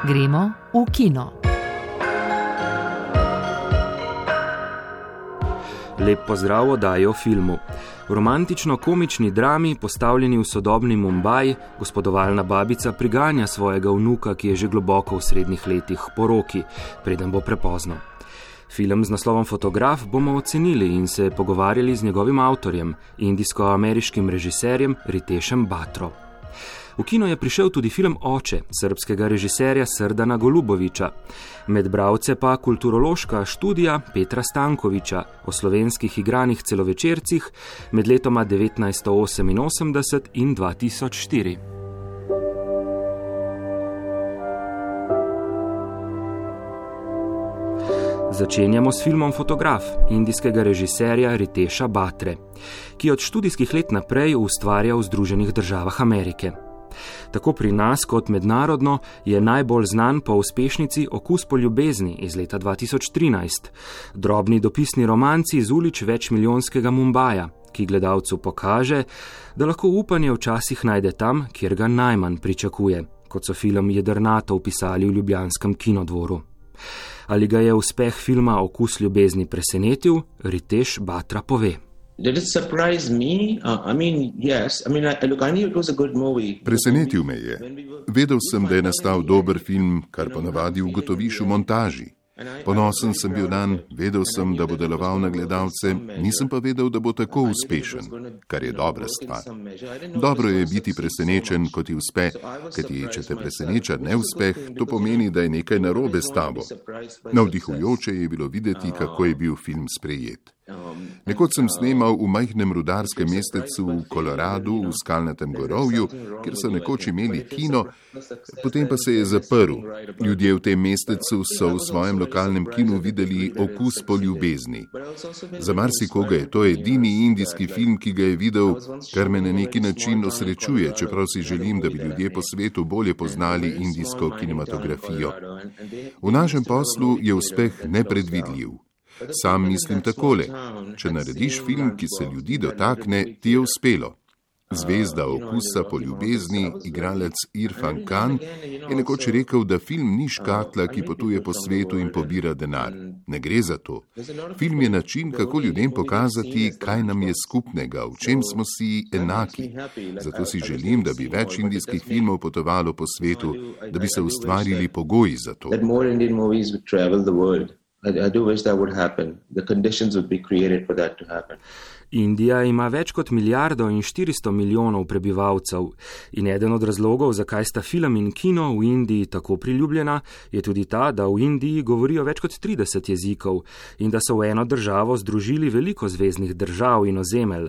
Gremo v kino. Lep pozdrav oddaji o filmu. V romantično-komični drami, postavljeni v sodobni Mumbai, gospodovalna babica priganja svojega vnuka, ki je že globoko v srednjih letih poroki, preden bo prepozno. Film z naslovom Fotograf bomo ocenili in se pogovarjali z njegovim avtorjem, indijsko-ameriškim režiserjem Ritešem Batro. V kino je prišel tudi film Oče srpskega režiserja Srdana Goluboviča, med bravce pa kulturološka študija Petra Stankoviča o slovenskih igranih celovečercih med letoma 1988 in 2004. Začenjamo s filmom Fotograf indijskega režiserja Riteša Batre, ki od študijskih let naprej ustvarja v Združenih državah Amerike. Tako pri nas kot mednarodno je najbolj znan po uspešnici Okus po ljubezni iz leta 2013, drobni dopisni romanci iz ulic večmiljonskega Mumbaja, ki gledalcu pokaže, da lahko upanje včasih najde tam, kjer ga najmanj pričakuje, kot so film Jedrnato upisali v Ljubljanskem kinodvoru. Ali ga je uspeh filma Okus ljubezni presenetil, Riteš Batra pove. Did it surprise me? Uh, I mean, yes. I mean, I, look, I knew it was a good movie. Presenetil me je. Vedel sem, da je nastal dober film, kar ponavadi ugotoviš v montaži. Ponosen sem bil dan, vedel sem, da bo deloval na gledalce, nisem pa vedel, da bo tako uspešen, kar je dobra stvar. Dobro je biti presenečen, ko ti uspe, kajti če te preseneča neuspeh, to pomeni, da je nekaj narobe s tabo. Navdihujoče je bilo videti, kako je bil film sprejet. Nekoč sem snemal v majhnem rudarskem mestecu v Koloradu, v skalnatem gorovju, kjer so nekoč imeli kino, potem pa se je zaprl. Ljudje v tem mestecu so v svojem lokalnem kinu videli okus po ljubezni. Za marsikoga je to edini indijski film, ki ga je videl, kar me na neki način osrečuje, čeprav si želim, da bi ljudje po svetu bolje poznali indijsko kinematografijo. V našem poslu je uspeh nepredvidljiv. Sam mislim takole: če narediš film, ki se ljudi dotakne, ti je uspelo. Zvezda okusa po ljubezni, igralec Irfan Khan, je nekoč rekel, da film ni škatla, ki potuje po svetu in pobira denar. Ne gre za to. Film je način, kako ljudem pokazati, kaj nam je skupnega, v čem smo si enaki. Zato si želim, da bi več indijskih filmov potovalo po svetu, da bi se ustvarili pogoji za to. I do wish that would happen. The conditions would be created for that to happen. Indija ima več kot milijardo in 400 milijonov prebivalcev in eden od razlogov, zakaj sta film in kino v Indiji tako priljubljena, je tudi ta, da v Indiji govorijo več kot 30 jezikov in da so v eno državo združili veliko zvezdnih držav in ozemelj.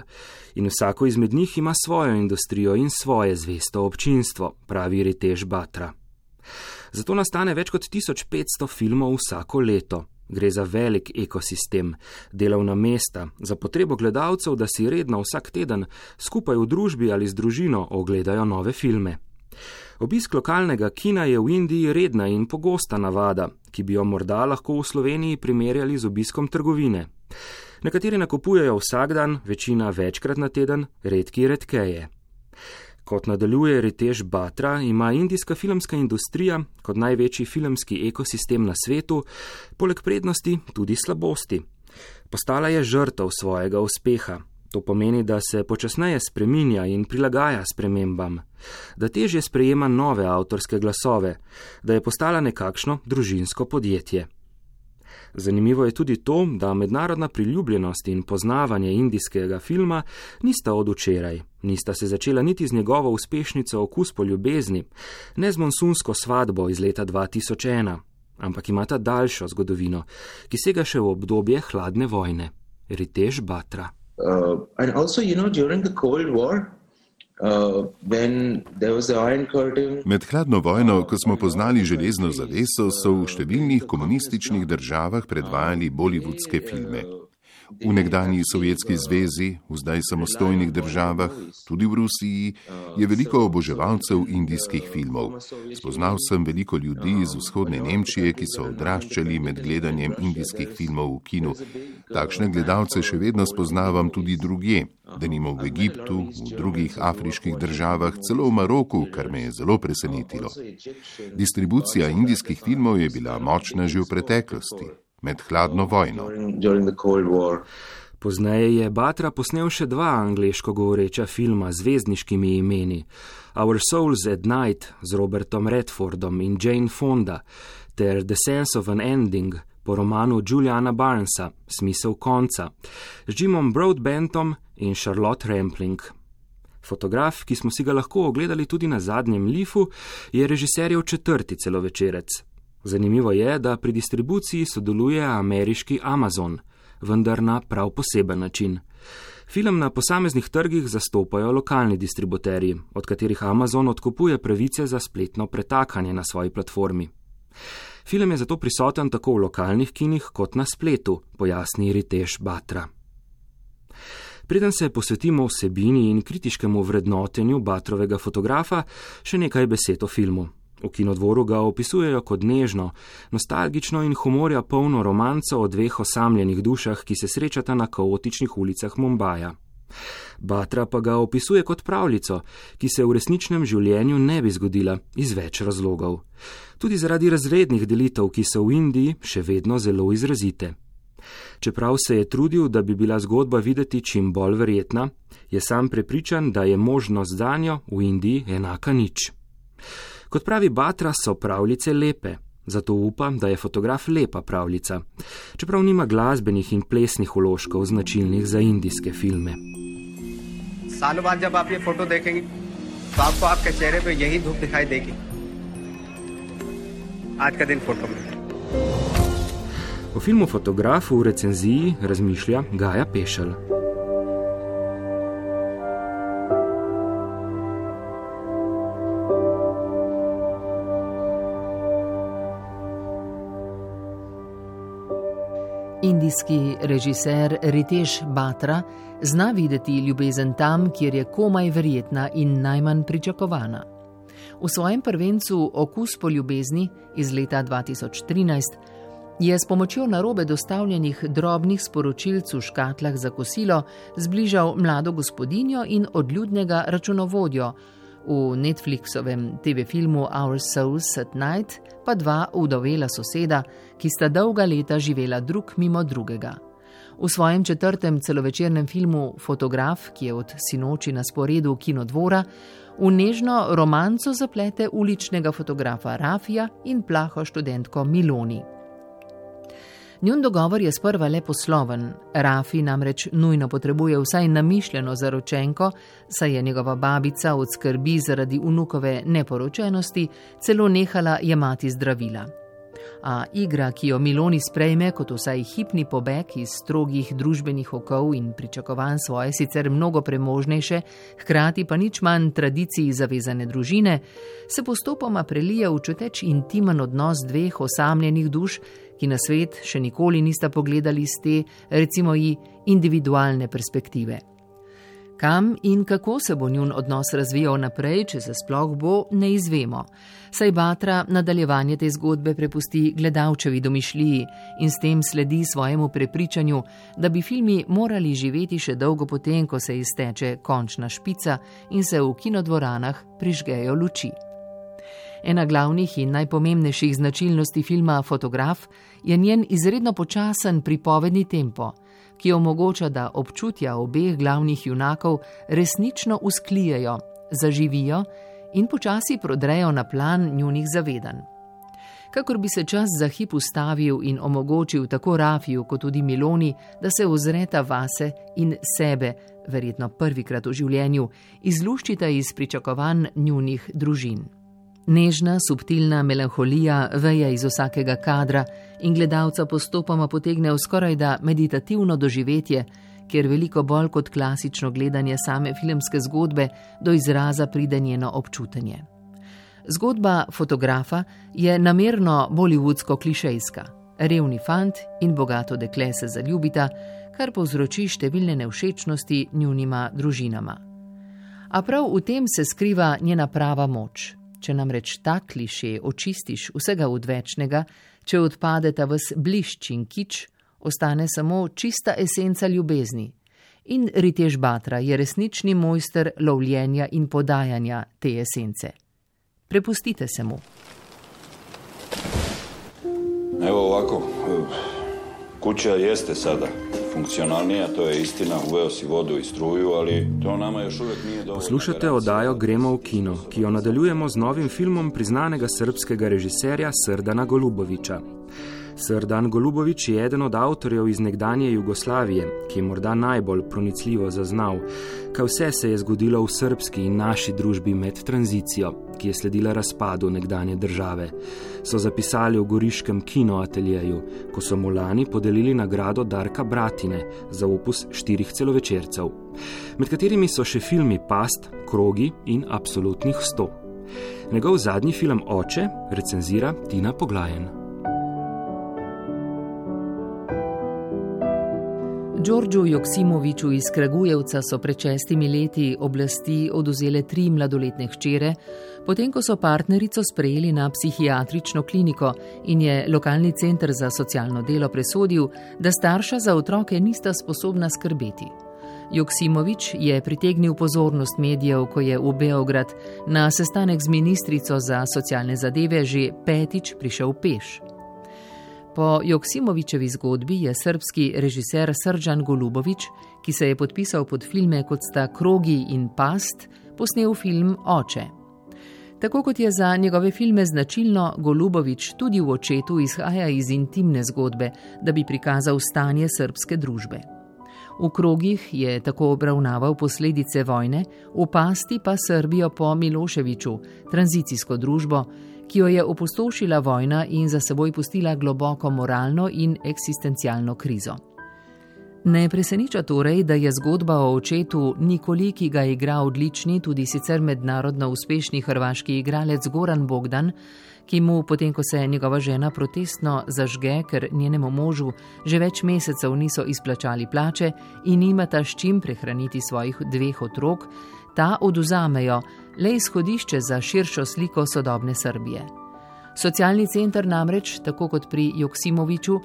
In vsako izmed njih ima svojo industrijo in svoje zvesto občinstvo, pravi Ritež Batra. Zato nastane več kot 1500 filmov vsako leto. Gre za velik ekosistem, delovna mesta, za potrebo gledalcev, da si redno vsak teden skupaj v družbi ali z družino ogledajo nove filme. Obisk lokalnega kina je v Indiji redna in pogosta navada, ki bi jo morda lahko v Sloveniji primerjali z obiskom trgovine. Nekateri nakupujejo vsak dan, večina večkrat na teden, redki redkeje. Kot nadaljuje Ritež Batra, ima indijska filmska industrija kot največji filmski ekosistem na svetu, poleg prednosti tudi slabosti. Postala je žrtev svojega uspeha. To pomeni, da se počasneje spreminja in prilagaja spremembam, da težje sprejema nove avtorske glasove, da je postala nekakšno družinsko podjetje. Zanimivo je tudi to, da mednarodna priljubljenost in poznavanje indijskega filma nista od včeraj, nista se začela niti z njegovo uspešnico Okus po ljubezni, ne z monsunsko svadbo iz leta 2001, ampak imata daljšo zgodovino, ki sega še v obdobje hladne vojne. Ritež Batra. Uh, Uh, Med hladno vojno, ko smo poznali železno zaveso, so v številnih komunističnih državah predvajali bolivudske filme. V nekdanji Sovjetski zvezi, v zdaj samostojnih državah, tudi v Rusiji, je veliko oboževalcev indijskih filmov. Spoznal sem veliko ljudi iz vzhodne Nemčije, ki so odraščali med gledanjem indijskih filmov v kinu. Takšne gledalce še vedno spoznavam tudi drugje, da nimo v Egiptu, v drugih afriških državah, celo v Maroku, kar me je zelo presenetilo. Distribucija indijskih filmov je bila močna že v preteklosti med hladno vojno. Pozneje je Batra posnel še dva angliško govoreča filma z zvezdniškimi imeni: Our Souls at Night z Robertom Redfordom in Jane Fonda ter The Sense of an Ending po romanu Juliana Barnesa Smisel konca z Jimom Broadbentom in Charlotte Rampling. Fotograf, ki smo si ga lahko ogledali tudi na zadnjem lifu, je režiserjev četrti celovečerec. Zanimivo je, da pri distribuciji sodeluje ameriški Amazon, vendar na prav poseben način. Film na posameznih trgih zastopajo lokalni distributerji, od katerih Amazon odkupuje pravice za spletno pretakanje na svoji platformi. Film je zato prisoten tako v lokalnih kinih kot na spletu, pojasni Ritesh Batra. Preden se posvetimo vsebini in kritiškemu vrednotenju Batrovega fotografa, še nekaj besed o filmu. V kinodvoru ga opisujejo kot nežno, nostalgično in humorja polno romanco o dveh osamljenih dušah, ki se srečata na kaotičnih ulicah Mumbaja. Batra pa ga opisuje kot pravljico, ki se v resničnem življenju ne bi zgodila iz več razlogov. Tudi zaradi razrednih delitev, ki so v Indiji še vedno zelo izrazite. Čeprav se je trudil, da bi bila zgodba videti čim bolj verjetna, je sam prepričan, da je možnost za njo v Indiji enaka nič. Kot pravi Batra, so pravljice lepe, zato upam, da je fotograf lepa pravljica, čeprav nima glasbenih in plesnih uložkov značilnih za indijske filme. O filmu Fotograf v recenziji razmišlja Gaja Pešel. Indijski režiser Ritesh Batra zna videti ljubezen tam, kjer je komaj verjetna in najmanj pričakovana. V svojem prvencu Okus po ljubezni iz leta 2013 je s pomočjo narobe dostavljenih drobnih sporočilc v škatlah za kosilo zbližal mlado gospodinjo in odljudnega računovodjo, v Netflixovem TV filmu Our Souls at Night pa dva udovela soseda, ki sta dolga leta živela drug mimo drugega. V svojem četrtem celovečernem filmu Fotograf, ki je od sinoči na sporedu kinodvora, v nežno romanco zaplete uličnega fotografa Rafija in plaho študentko Miloni. Njun dogovor je sprva le posloven, Rafi namreč nujno potrebuje vsaj namišljeno zaročenko, saj je njegova babica od skrbi zaradi unukove neporočenosti celo nehala jemati zdravila. A igra, ki jo Miloni sprejme kot vsaj hipni pobeg iz strogih družbenih okov in pričakovanj svoje sicer mnogo premožnejše, hkrati pa nič manj tradiciji zavezane družine, se postopoma prelije v čuteč intimen odnos dveh osamljenih duš, ki na svet še nikoli nista pogledali z te, recimo, individualne perspektive. Kam in kako se bo njun odnos razvijal naprej, če se sploh bo, ne izvemo. Saj Batra nadaljevanje te zgodbe prepusti gledalčevi domišljiji in s tem sledi svojemu prepričanju, da bi filmi morali živeti še dolgo potem, ko se izteče končna špica in se v kinodvoranah prižgejo luči. Ena glavnih in najpomembnejših značilnosti filma Fotograf je njen izredno počasen pripovedni tempo, ki omogoča, da občutja obeh glavnih junakov resnično usklijejo, zaživijo in počasi prodrejo na plan njunih zavedanj. Kakor bi se čas za hip ustavil in omogočil tako Rafiju kot tudi Miloni, da se ozreta vase in sebe, verjetno prvikrat v življenju, izluščita iz pričakovanj njunih družin. Nežna, subtilna melanholija veje iz vsakega kadra in gledalca postopoma potegne v skoraj da meditativno doživetje, kjer veliko bolj kot klasično gledanje same filmske zgodbe do izraza pride njeno občutenje. Zgodba fotografa je namerno bolivudsko klišejska. Revni fant in bogato dekle se zaljubita, kar povzroči številne nevšečnosti njunima družinama. A prav v tem se skriva njena prava moč. Če namreč ta kliše očistiš vsega odvečnega, če odpade ta vs blišč in kič, ostane samo čista esenca ljubezni. In Ritež Batra je resnični mojster lovljenja in podajanja te esence. Prepustite se mu. Evo ovako, kuća jeste sada funkcionalnija, to je istina, uveo si vodu i struju, ali to nama još uvijek nije dovoljno. Poslušate oddajo Gremo v kino, ki jo nadaljujemo z novim filmom priznanega srpskega režiserja Srdana Goluboviča. Srdan Golubovič je eden od avtorjev iz nekdanje Jugoslavije, ki je morda najbolj pronicljivo zaznal, kaj vse se je zgodilo v srpski in naši družbi med tranzicijo, ki je sledila razpadu nekdanje države. So zapisali v goriškem kinoateljeju, ko so mu lani podelili nagrado Darka Bratine za opus štirih celovečercev, med katerimi so še filmi Past, Krogi in Absolutnih sto. Njegov zadnji film Oče recenzira Tina Poglajen. Đorđu Joksimoviču iz Kragujevca so pred šestimi leti oblasti oduzele tri mladoletne hčere, potem ko so partnerico sprejeli na psihiatrično kliniko in je lokalni center za socialno delo presodil, da starša za otroke nista sposobna skrbeti. Joksimovič je pritegnil pozornost medijev, ko je v Beograd na sestanek z ministrico za socialne zadeve že petič prišel peš. Po Joksimovičevi zgodbi je srpski režiser Srdžan Golubovič, ki se je podpisal pod filme kot sta Krogi in Past, posnel film Oče. Tako kot je za njegove filme značilno, Golubovič tudi v očetu izhaja iz intimne zgodbe, da bi prikazal stanje srpske družbe. V krogih je tako obravnaval posledice vojne, v pasti pa Srbijo po Miloševiču, tranzicijsko družbo, ki jo je opustošila vojna in za seboj pustila globoko moralno in eksistencialno krizo. Ne preseneča torej, da je zgodba o očetu Nikoli, ki ga igra odlični, tudi sicer mednarodno uspešni hrvaški igralec Goran Bogdan, ki mu, potem ko se njegova žena protestno zažge, ker njenemu možu že več mesecev niso izplačali plače in nimata s čim prehraniti svojih dveh otrok, ta oduzamejo, le izhodišče za širšo sliko sodobne Srbije. Socialni center namreč, tako kot pri Joksimoviču,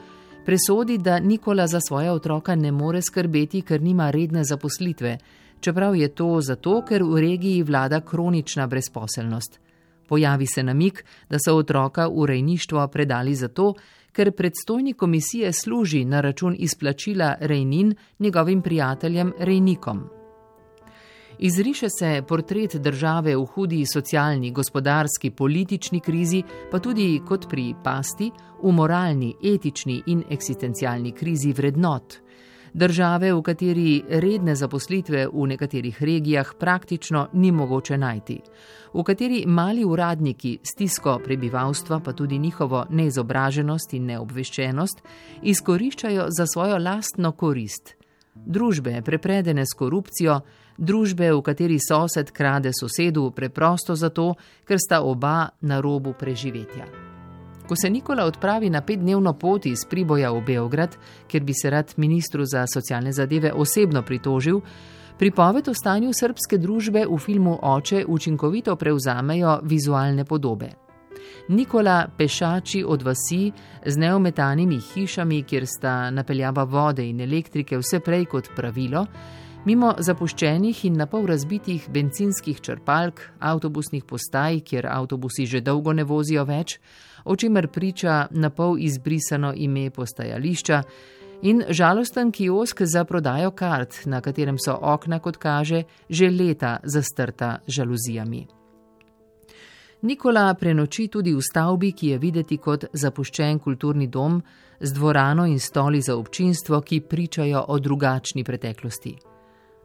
presodi, da Nikola za svoja otroka ne more skrbeti, ker nima redne zaposlitve, čeprav je to zato, ker v regiji vlada kronična brezposelnost. Pojavi se namik, da so otroka v rejništvo predali zato, ker predstojni komisije služi na račun izplačila rejnin njegovim prijateljem rejnikom. Izriše se portret države v hudi socialni, gospodarski, politični krizi, pa tudi kot pri pasti, v moralni, etični in eksistencialni krizi vrednot. Države, v kateri redne zaposlitve v nekaterih regijah praktično ni mogoče najti, v kateri mali uradniki stisko prebivalstva, pa tudi njihovo neizobraženost in neobveščenost, izkoriščajo za svojo lastno korist. Družbe, prepredene s korupcijo, družbe, v kateri sosed krade sosedu preprosto zato, ker sta oba na robu preživetja. Ko se Nikola odpravi na petdnevno pot iz Priboja v Beograd, kjer bi se rad ministru za socialne zadeve osebno pritožil, pripoved o stanju srpske družbe v filmu Oče učinkovito prevzamejo vizualne podobe. Nikola pešači od vasi z neometanimi hišami, kjer sta napeljava vode in elektrike vse prej kot pravilo, Mimo zapuščenih in napol razbitih benzinskih črpalk, avtobusnih postaj, kjer avtobusi že dolgo ne vozijo več, o čemer priča napol izbrisano ime postajališča, in žalosten kiosk za prodajo kart, na katerem so okna, kot kaže, že leta zastrta žaluzijami. Nikola prenoči tudi v stavbi, ki je videti kot zapuščen kulturni dom, z dvorano in stoli za občinstvo, ki pričajo o drugačni preteklosti.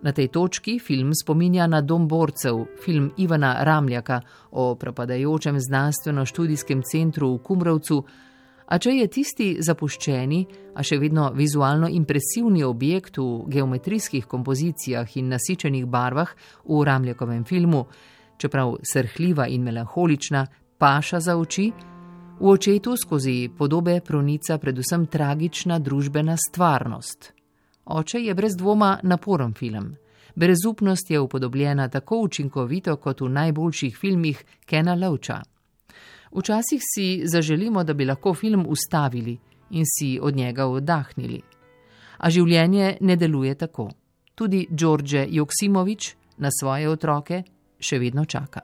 Na tej točki film spominja na Dom borcev, film Ivana Ramljaka o propadajočem znanstveno-študijskem centru v Kumrovcu, a če je tisti zapuščeni, a še vedno vizualno impresivni objekt v geometrijskih kompozicijah in nasičenih barvah v Ramljakovem filmu, čeprav srhljiva in melankolična, paša za oči, V očetu skozi podobe pronica predvsem tragična družbena stvarnost. Oče je brez dvoma naporen film. Brezupnost je upodobljena tako učinkovito kot v najboljših filmih Kena Lovča. Včasih si zaželimo, da bi lahko film ustavili in si od njega oddahnili. A življenje ne deluje tako. Tudi Đorđe Joksimovič na svoje otroke še vedno čaka.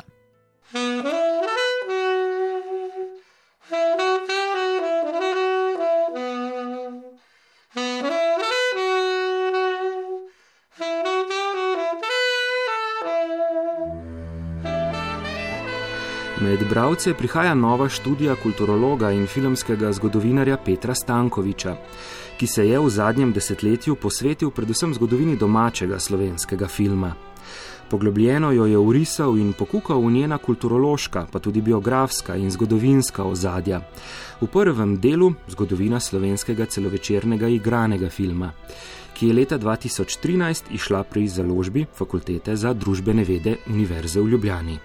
Med bravce prihaja nova študija kulturologa in filmskega zgodovinarja Petra Stankoviča, ki se je v zadnjem desetletju posvetil predvsem zgodovini domačega slovenskega filma. Poglobljeno jo je urisal in pokukal v njena kulturološka, pa tudi biografska in zgodovinska ozadja. V prvem delu zgodovina slovenskega celovečernega igranega filma, ki je leta 2013 išla pri založbi Fakultete za družbene vede Univerze v Ljubljani.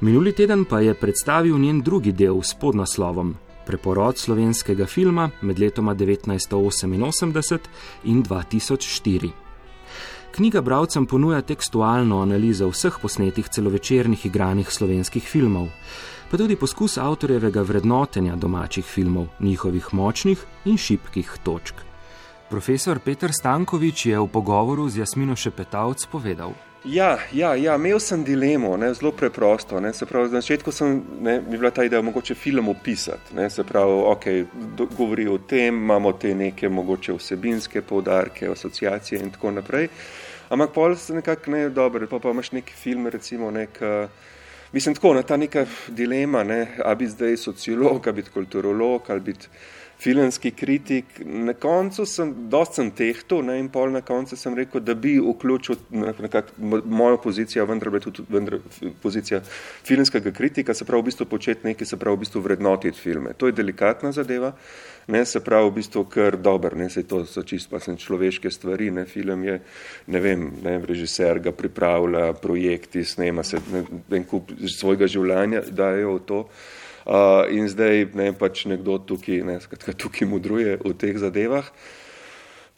Minuli teden pa je predstavil njen drugi del s podnaslovom Preporod slovenskega filma med letoma 1988 in 2004. Knjiga bravcem ponuja tekstualno analizo vseh posnetih celovečernih igranih slovenskih filmov, pa tudi poskus avtorjevega vrednotenja domačih filmov, njihovih močnih in šibkih točk. Profesor Petr Stankovič je v pogovoru z Jasmino Šepetavc povedal: Ja, ja, ja, imel sem dilemo, ne, zelo preprosto. Ne, pravi, na začetku sem, ne, mi bila ta ideja, mogoče film opisati. Ne, se pravi, ok, do, govori o tem, imamo te neke mogoče vsebinske poudarke, asociacije in tako naprej. Ampak pol se nekako ne dobro, pa, pa imaš neki film, recimo nek. Mislim tako, na ta neka dilema, ne, ali biti zdaj sociolog, ali biti kulturolog, ali biti filmski kritik. Na koncu sem, dosta sem tehto, ne, in pol na koncu sem rekel, da bi vključil nekak, mojo pozicijo, vendar bi tudi vendar, pozicija filmskega kritika, se pravi v bistvu početi nekaj, se pravi v bistvu vrednotiti filme. To je delikatna zadeva, ne, se pravi v bistvu kar dober, ne, se to so čist pa sem človeške stvari, ne, film je, ne vem, ne, režiser ga pripravlja, projekti, snema se, ne, en kup svojega življenja dajo v to. Uh, in zdaj ne pač nekdo tukaj, ne, skratka, tukaj mudruje v teh zadevah.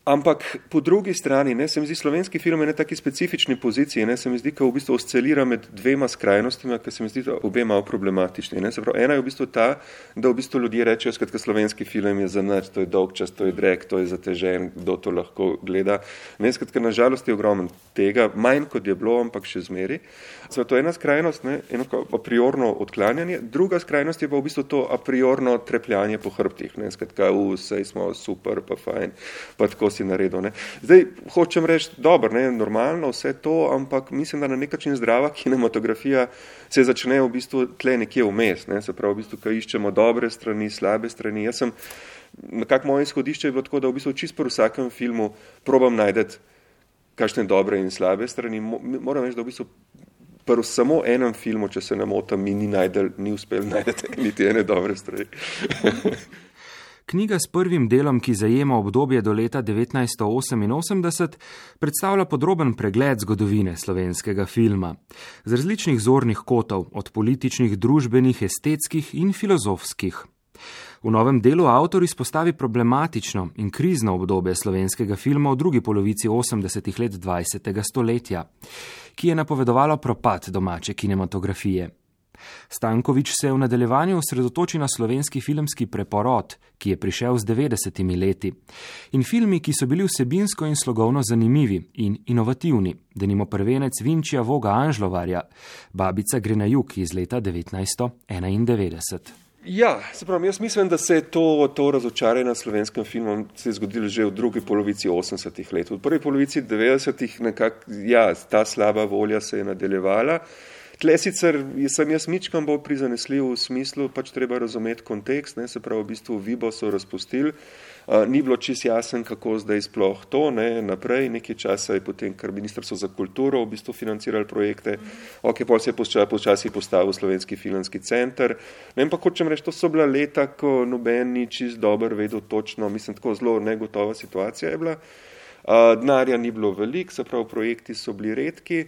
Ampak po drugi strani, ne, se mi zdi, slovenski film je na taki specifični poziciji, ne, se mi zdi, da v bistvu oscilira med dvema skrajnostima, ki se mi zdi, da obe malo problematični. Ne, pravi, ena je v bistvu ta, da v bistvu ljudje rečejo, skratka, slovenski film je za nič, to je dolg čas, to je drek, to je zatežen, kdo to lahko gleda. Ne, skratka, nažalost je ogromen tega, manj kot je bilo, ampak še zmeri. Zato to je ena skrajnost, ne, eno a priorno odklanjanje, druga skrajnost je pa v bistvu to a priorno trepljanje po hrbtih, ne, skratka, vse smo super, pa fajn, pa tako si naredil. Ne. Zdaj hočem reči, dobro, ne, normalno vse to, ampak mislim, da na nek način zdrava kinematografija se začne v bistvu tle nekje vmes, ne, se pravi, v bistvu, ko iščemo dobre strani, slabe strani. Jaz sem, nekako moje izhodišče je bilo tako, da v bistvu čist po vsakem filmu probam najdeti kakšne dobre in slabe strani. Moram reči, da v bistvu Prvo, samo enem filmu, če se ne motim, mi ni, najdel, ni uspel najti niti ene dobre strani. Knjiga s prvim delom, ki zajema obdobje do leta 1988, predstavlja podroben pregled zgodovine slovenskega filma z različnih zornih kotov, od političnih, družbenih, estetskih in filozofskih. V novem delu avtor izpostavi problematično in krizno obdobje slovenskega filma v drugi polovici 80-ih let 20. stoletja, ki je napovedovalo propad domače kinematografije. Stankovič se v nadaljevanju osredotoči na slovenski filmski preporod, ki je prišel z 90 leti, in filmi, ki so bili vsebinsko in slogovno zanimivi in inovativni, da nimo prvenec Vinčija Voga Anžlovarja, babica gre na jug iz leta 1991. Ja, se pravi, jaz mislim, da se je to, to razočaranje na slovenskem filmu zgodilo že v drugi polovici 80-ih let. V prvi polovici 90-ih nekako, ja, ta slaba volja se je nadaljevala. Tle sicer sem jaz mičkam bolj prizanesljiv v smislu, pač treba razumeti kontekst, ne, se pravi, v bistvu Vibo so razpustili, ni bilo čist jasen, kako zdaj sploh to, ne, naprej, nekaj časa je potem, ker Ministrstvo za kulturo v bistvu financirali projekte, ok, pol se je počasi, počasi postavil Slovenski filmski center, ne vem pa, hočem reči, to so bila leta, ko noben ni čist dober vedel točno, mislim, tako zelo negotova situacija je bila. Uh, denarja ni bilo veliko, se pravi, projekti so bili redki.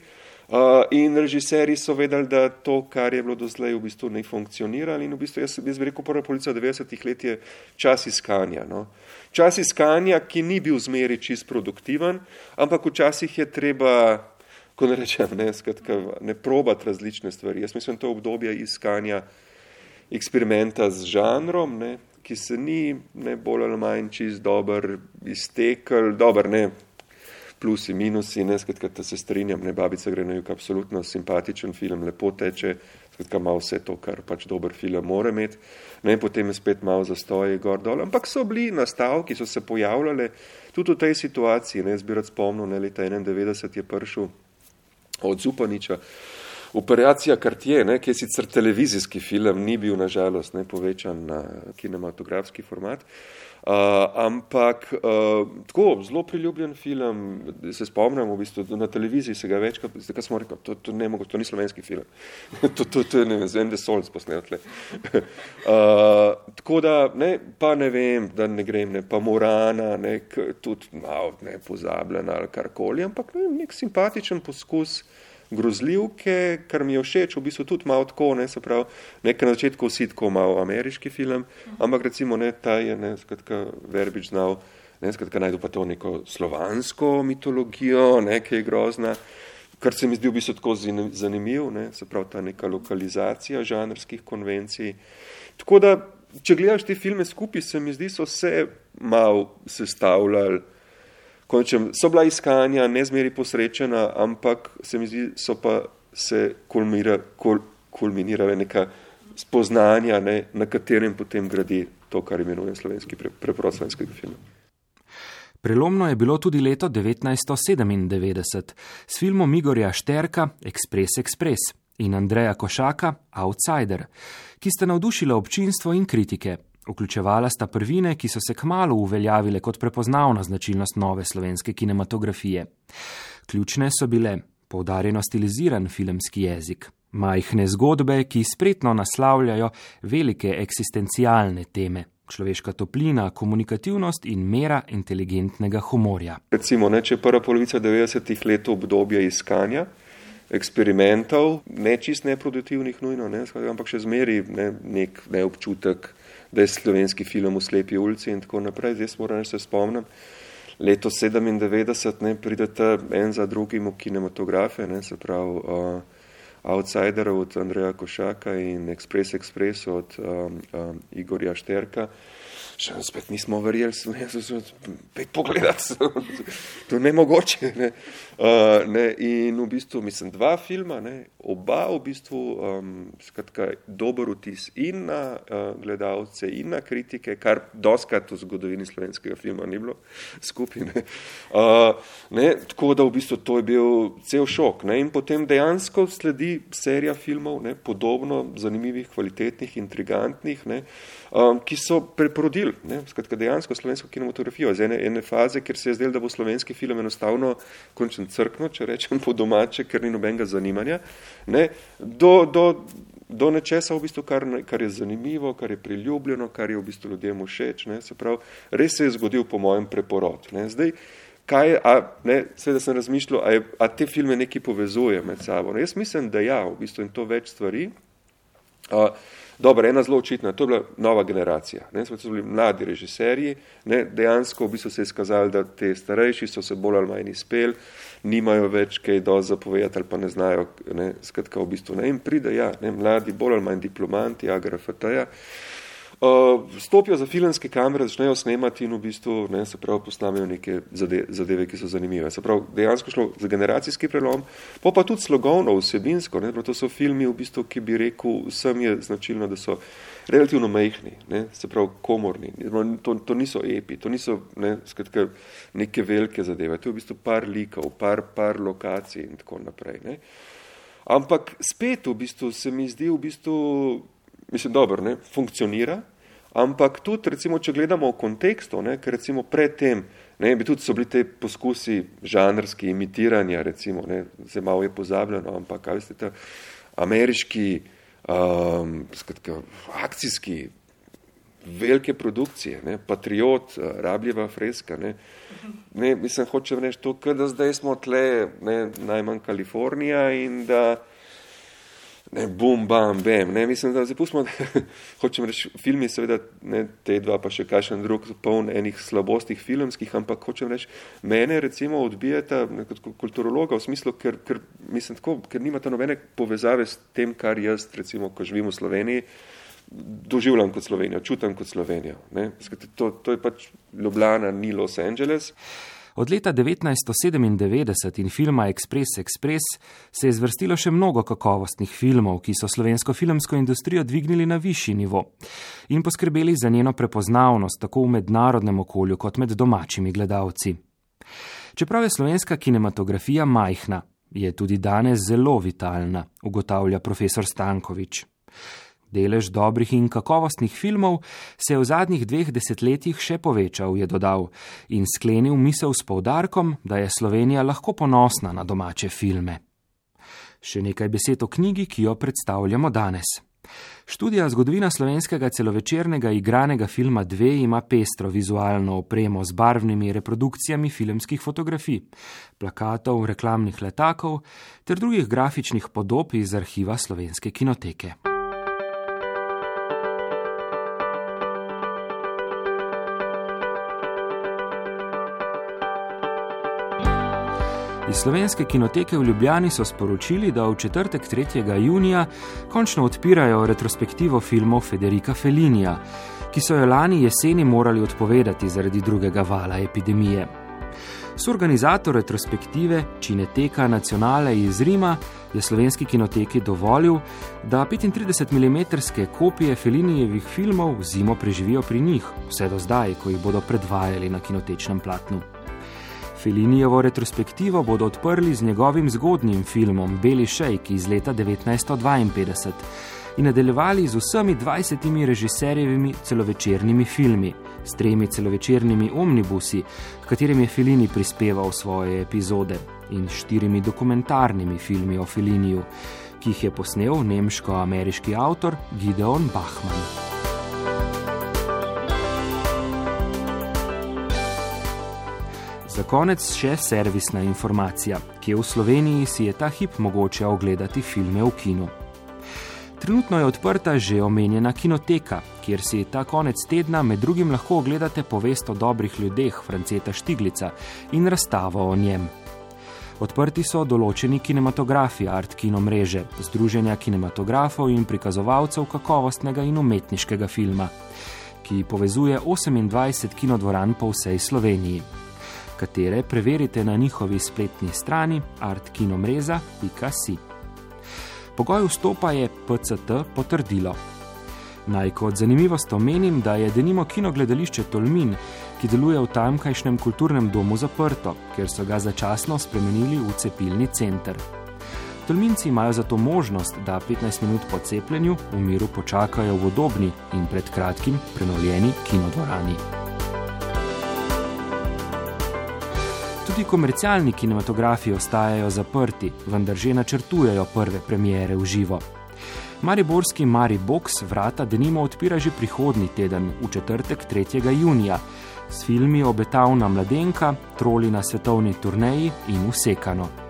Uh, in režiserji so vedeli, da to, kar je bilo do zdaj, v bistvu ne funkcionira. In v bistvu jaz, jaz bi rekel, prva policija 90-ih let je čas iskanja. No? Čas iskanja, ki ni bil zmeri čist produktiven, ampak včasih je treba, ko ne rečem, ne, skratka, ne probati različne stvari. Jaz mislim, to obdobje iskanja eksperimenta z žanrom, ne, ki se ni ne bolj ali manj čist dober iztekel, dober ne, plusi, minusi, ne, skratka, da se strinjam, ne, babica gre na jug, absolutno simpatičen film, lepo teče, skratka, ima vse to, kar pač dober film more imeti, ne, potem je spet malo zastoje gor dol, ampak so bili nastavki, so se pojavljale tudi v tej situaciji, ne, zbi rad spomnil, ne, leta 91 je prišel od Zupaniča, Operacija Cartier, ne, ki je sicer televizijski film, ni bil nažalost ne, povečan na kinematografski format, uh, ampak uh, tako zelo priljubljen film, se spomnim, v bistvu na televiziji se ga večkrat, zdaj smo rekli, to, to, ne mogo, to ni slovenski film, to, to, to je ne vem, Zem de Sols posnetle. uh, tako da, ne, pa ne vem, da ne grem, ne, pa Morana, nek, tudi malo ne pozabljena ali karkoli, ampak ne, nek simpatičen poskus uh, grozljivke, kar mi je všeč, v bistvu tudi malo tako, ne, se pravi, nekaj na začetku vsi tako malo ameriški film, ampak recimo ne, ta je, ne, skratka, verbič znal, ne, skratka, najdu pa to neko slovansko mitologijo, nekaj grozna, kar se mi zdi v bistvu tako zanimiv, ne, se pravi, ta neka lokalizacija žanrskih konvencij. Tako da, če gledaš te filme skupaj, se mi zdi, so se malo sestavljali, končem, so bila iskanja, ne zmeri posrečena, ampak se mi zdi, so pa se kulmira, kul, kulminirale neka spoznanja, ne, na katerem potem gradi to, kar imenujem slovenski pre, preprost slovenskega filma. Prelomno je bilo tudi leto 1997 s filmom Igorja Šterka Express Express in Andreja Košaka Outsider, ki sta navdušila občinstvo in kritike, Vključevala sta prvine, ki so se kmalo uveljavile kot prepoznavna značilnost nove slovenske kinematografije. Ključne so bile poudarjeno stiliziran filmski jezik, majhne zgodbe, ki spretno naslavljajo velike eksistencialne teme. Človeška toplina, komunikativnost in mera inteligentnega humorja. Recimo, ne, če je prva polovica 90-ih let obdobje iskanja, eksperimentov, ne čist neproduktivnih, nujno, ne, ampak še zmeri ne, nek neobčutek da je slovenski film v slepi ulici in tako naprej. Zdaj moram se spomnim, leto 97 ne pridete en za drugim v kinematografe, ne, se pravi uh, Outsider od Andreja Košaka in Express Express od um, um, Igorja Šterka. Še spet nismo verjeli, da se spet pogledati, to je nemogoče. Ne. Uh, ne, in v bistvu, mislim, dva filma, ne, oba v bistvu, um, skratka, dober vtis in na uh, gledalce, in na kritike, kar doskrat v zgodovini slovenskega filma ni bilo skupaj. Ne. Uh, ne, tako da v bistvu to je bil cel šok. Ne, in potem dejansko sledi serija filmov, ne, podobno zanimivih, kvalitetnih, intrigantnih, ne, um, ki so preporodili, skratka, dejansko slovensko kinematografijo. Z ene, ene faze, kjer se je zdelo, da bo slovenski film enostavno končen crkno, če rečem po domače, ker ni nobenega zanimanja, ne, do, do, do nečesa, v bistvu, kar, kar je zanimivo, kar je priljubljeno, kar je v bistvu ljudem všeč. Ne, se pravi, res se je zgodil po mojem preporod. Ne. Zdaj, kaj, a, ne, seveda sem razmišljal, a, je, a te filme nekaj povezuje med sabo. Ne. Jaz mislim, da ja, v bistvu in to več stvari. A, Dobro, ena zelo očitna, to je bila nova generacija. Ne, so bili mladi režiserji, ne, dejansko v bistvu se je skazali, da te starejši so se bolj ali manj izpeli, nimajo več kaj do zapovedati ali pa ne znajo, ne, skratka v bistvu ne. In pride, ja, ne, mladi, bolj ali manj diplomanti, agrafataja, Uh, stopijo za filmske kamere, začnejo snemati in v bistvu ne, se pravi postavijo neke zade, zadeve, ki so zanimive. Se pravi, dejansko šlo za generacijski prelom, pa pa tudi slogovno, vsebinsko. Ne, to so filmi, v bistvu, ki bi rekel, vsem je značilno, da so relativno mehni, ne, se pravi komorni. To, to niso epi, to niso ne, skratka, neke velike zadeve. To je v bistvu par likov, par, par lokacij in tako naprej. Ne. Ampak spet v bistvu se mi zdi v bistvu mislim, dobro, ne, funkcionira, ampak tudi, recimo, če gledamo v kontekstu, ne, ker recimo predtem, ne, bi tudi so bili te poskusi žanrski imitiranja, recimo, ne, se malo je pozabljeno, ampak, kaj veste, ta ameriški, um, skratka, akcijski velike produkcije, ne, Patriot, eh, Rabljeva freska. Ne. Ne, mislim, hočem reči to, da zdaj smo tle, ne, najmanj Kalifornija in da ne, bum, bam, bam. Ne, mislim, da zapustimo, hočem reči, filmi seveda, ne, te dva pa še kakšen drug, poln enih slabostih filmskih, ampak hočem reči, mene recimo odbijata kot kulturologa v smislu, ker, ker mislim tako, ker nimate nobene povezave s tem, kar jaz recimo, ko živim v Sloveniji, doživljam kot Slovenijo, čutim kot Slovenijo. To, to je pač Ljubljana, ni Los Angeles. Od leta 1997 in filma Express Express se je zvrstilo še mnogo kakovostnih filmov, ki so slovensko filmsko industrijo dvignili na višji nivo in poskrbeli za njeno prepoznavnost tako v mednarodnem okolju kot med domačimi gledalci. Čeprav je slovenska kinematografija majhna, je tudi danes zelo vitalna, ugotavlja profesor Stankovič. Delež dobrih in kakovostnih filmov se je v zadnjih dveh desetletjih še povečal, je dodal in sklenil misel s povdarkom, da je Slovenija lahko ponosna na domače filme. Še nekaj besed o knjigi, ki jo predstavljamo danes. Študija zgodovina slovenskega celovečernega igranega filma 2 ima pestro vizualno opremo z barvnimi reprodukcijami filmskih fotografij, plakatov, reklamnih letakov ter drugih grafičnih podob iz arhiva slovenske kinoteke. Iz slovenske kinoteke v Ljubljani so sporočili, da v četrtek 3. junija končno odpirajo retrospektivo filmov Federika Felinija, ki so jo lani jeseni morali odpovedati zaradi drugega vala epidemije. Sorganizator retrospektive Cineteka Nacionale iz Rima je slovenski kinoteki dovolil, da 35 mm kopije Felinijevih filmov zimo preživijo pri njih, vse do zdaj, ko jih bodo predvajali na kinotečnem platnu. Felinijevo retrospektivo bodo odprli z njegovim zgodnjim filmom Beli šejk iz leta 1952 in nadaljevali z vsemi 20 režiserjevimi celovečernimi filmi, s tremi celovečernimi omnibusi, v katerem je Felini prispeval svoje epizode, in štirimi dokumentarnimi filmi o Feliniju, ki jih je posnel nemško-ameriški avtor Gideon Bachmann. Za konec še servisna informacija, ki je v Sloveniji si je ta hip mogoče ogledati filme v kinu. Trenutno je odprta že omenjena kinoteka, kjer si ta konec tedna med drugim lahko ogledate povest o dobrih ljudeh Franceta Štiglica in razstavo o njem. Odprti so določeni kinematografi Art Kino mreže, Združenja kinematografov in prikazovalcev kakovostnega in umetniškega filma, ki povezuje 28 kinodvoran po vsej Sloveniji katere preverite na njihovi spletni strani artkinomreza.si. Pogoj vstopa je PCT potrdilo. Naj kot zanimivost omenim, da je denimo kino gledališče Tolmin, ki deluje v tamkajšnjem kulturnem domu zaprto, ker so ga začasno spremenili v cepilni center. Tolminci imajo zato možnost, da 15 minut po cepljenju v miru počakajo v udobni in pred kratkim prenovljeni kinodvorani. Tudi komercialni kinematografi ostajajo zaprti, vendar že načrtujejo prve premiere v živo. Mariborski Mari Box vrata denimo odpira že prihodnji teden, v četrtek 3. junija, s filmi Obetavna mladenka, Troli na svetovni turneji in Usekano.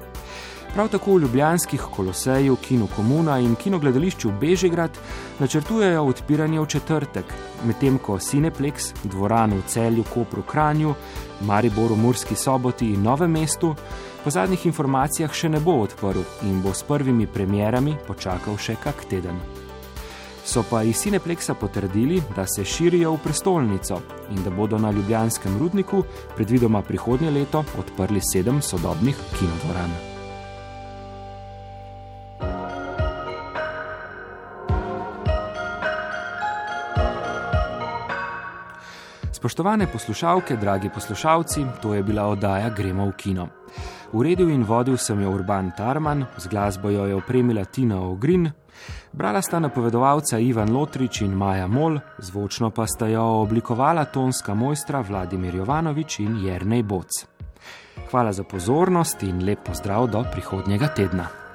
Prav tako v Ljubljanskih koloseju, Kino Komuna in Kinogledališču Bežigrad načrtujejo odpiranje v četrtek, medtem ko Cineplex, dvorano v celju, Kopru, Kranju, Mariboru, Murski soboti in Novem mestu po zadnjih informacijah še ne bo odprl in bo s prvimi premjerami počakal še kak teden. So pa iz Cineplexa potrdili, da se širijo v prestolnico in da bodo na Ljubljanskem rudniku predvidoma prihodnje leto odprli sedem sodobnih kinodvoran. Spoštovane poslušalke, dragi poslušalci, to je bila oddaja Gremo v kino. Uredil in vodil sem jo Urban Tarman, z glasbo jo je opremila Tina Ogrin, brala sta napovedovalca Ivan Lotrič in Maja Mol, zvočno pa sta jo oblikovala tonska mojstra Vladimir Jovanovič in Jrnej Boc. Hvala za pozornost in lep pozdrav do prihodnjega tedna.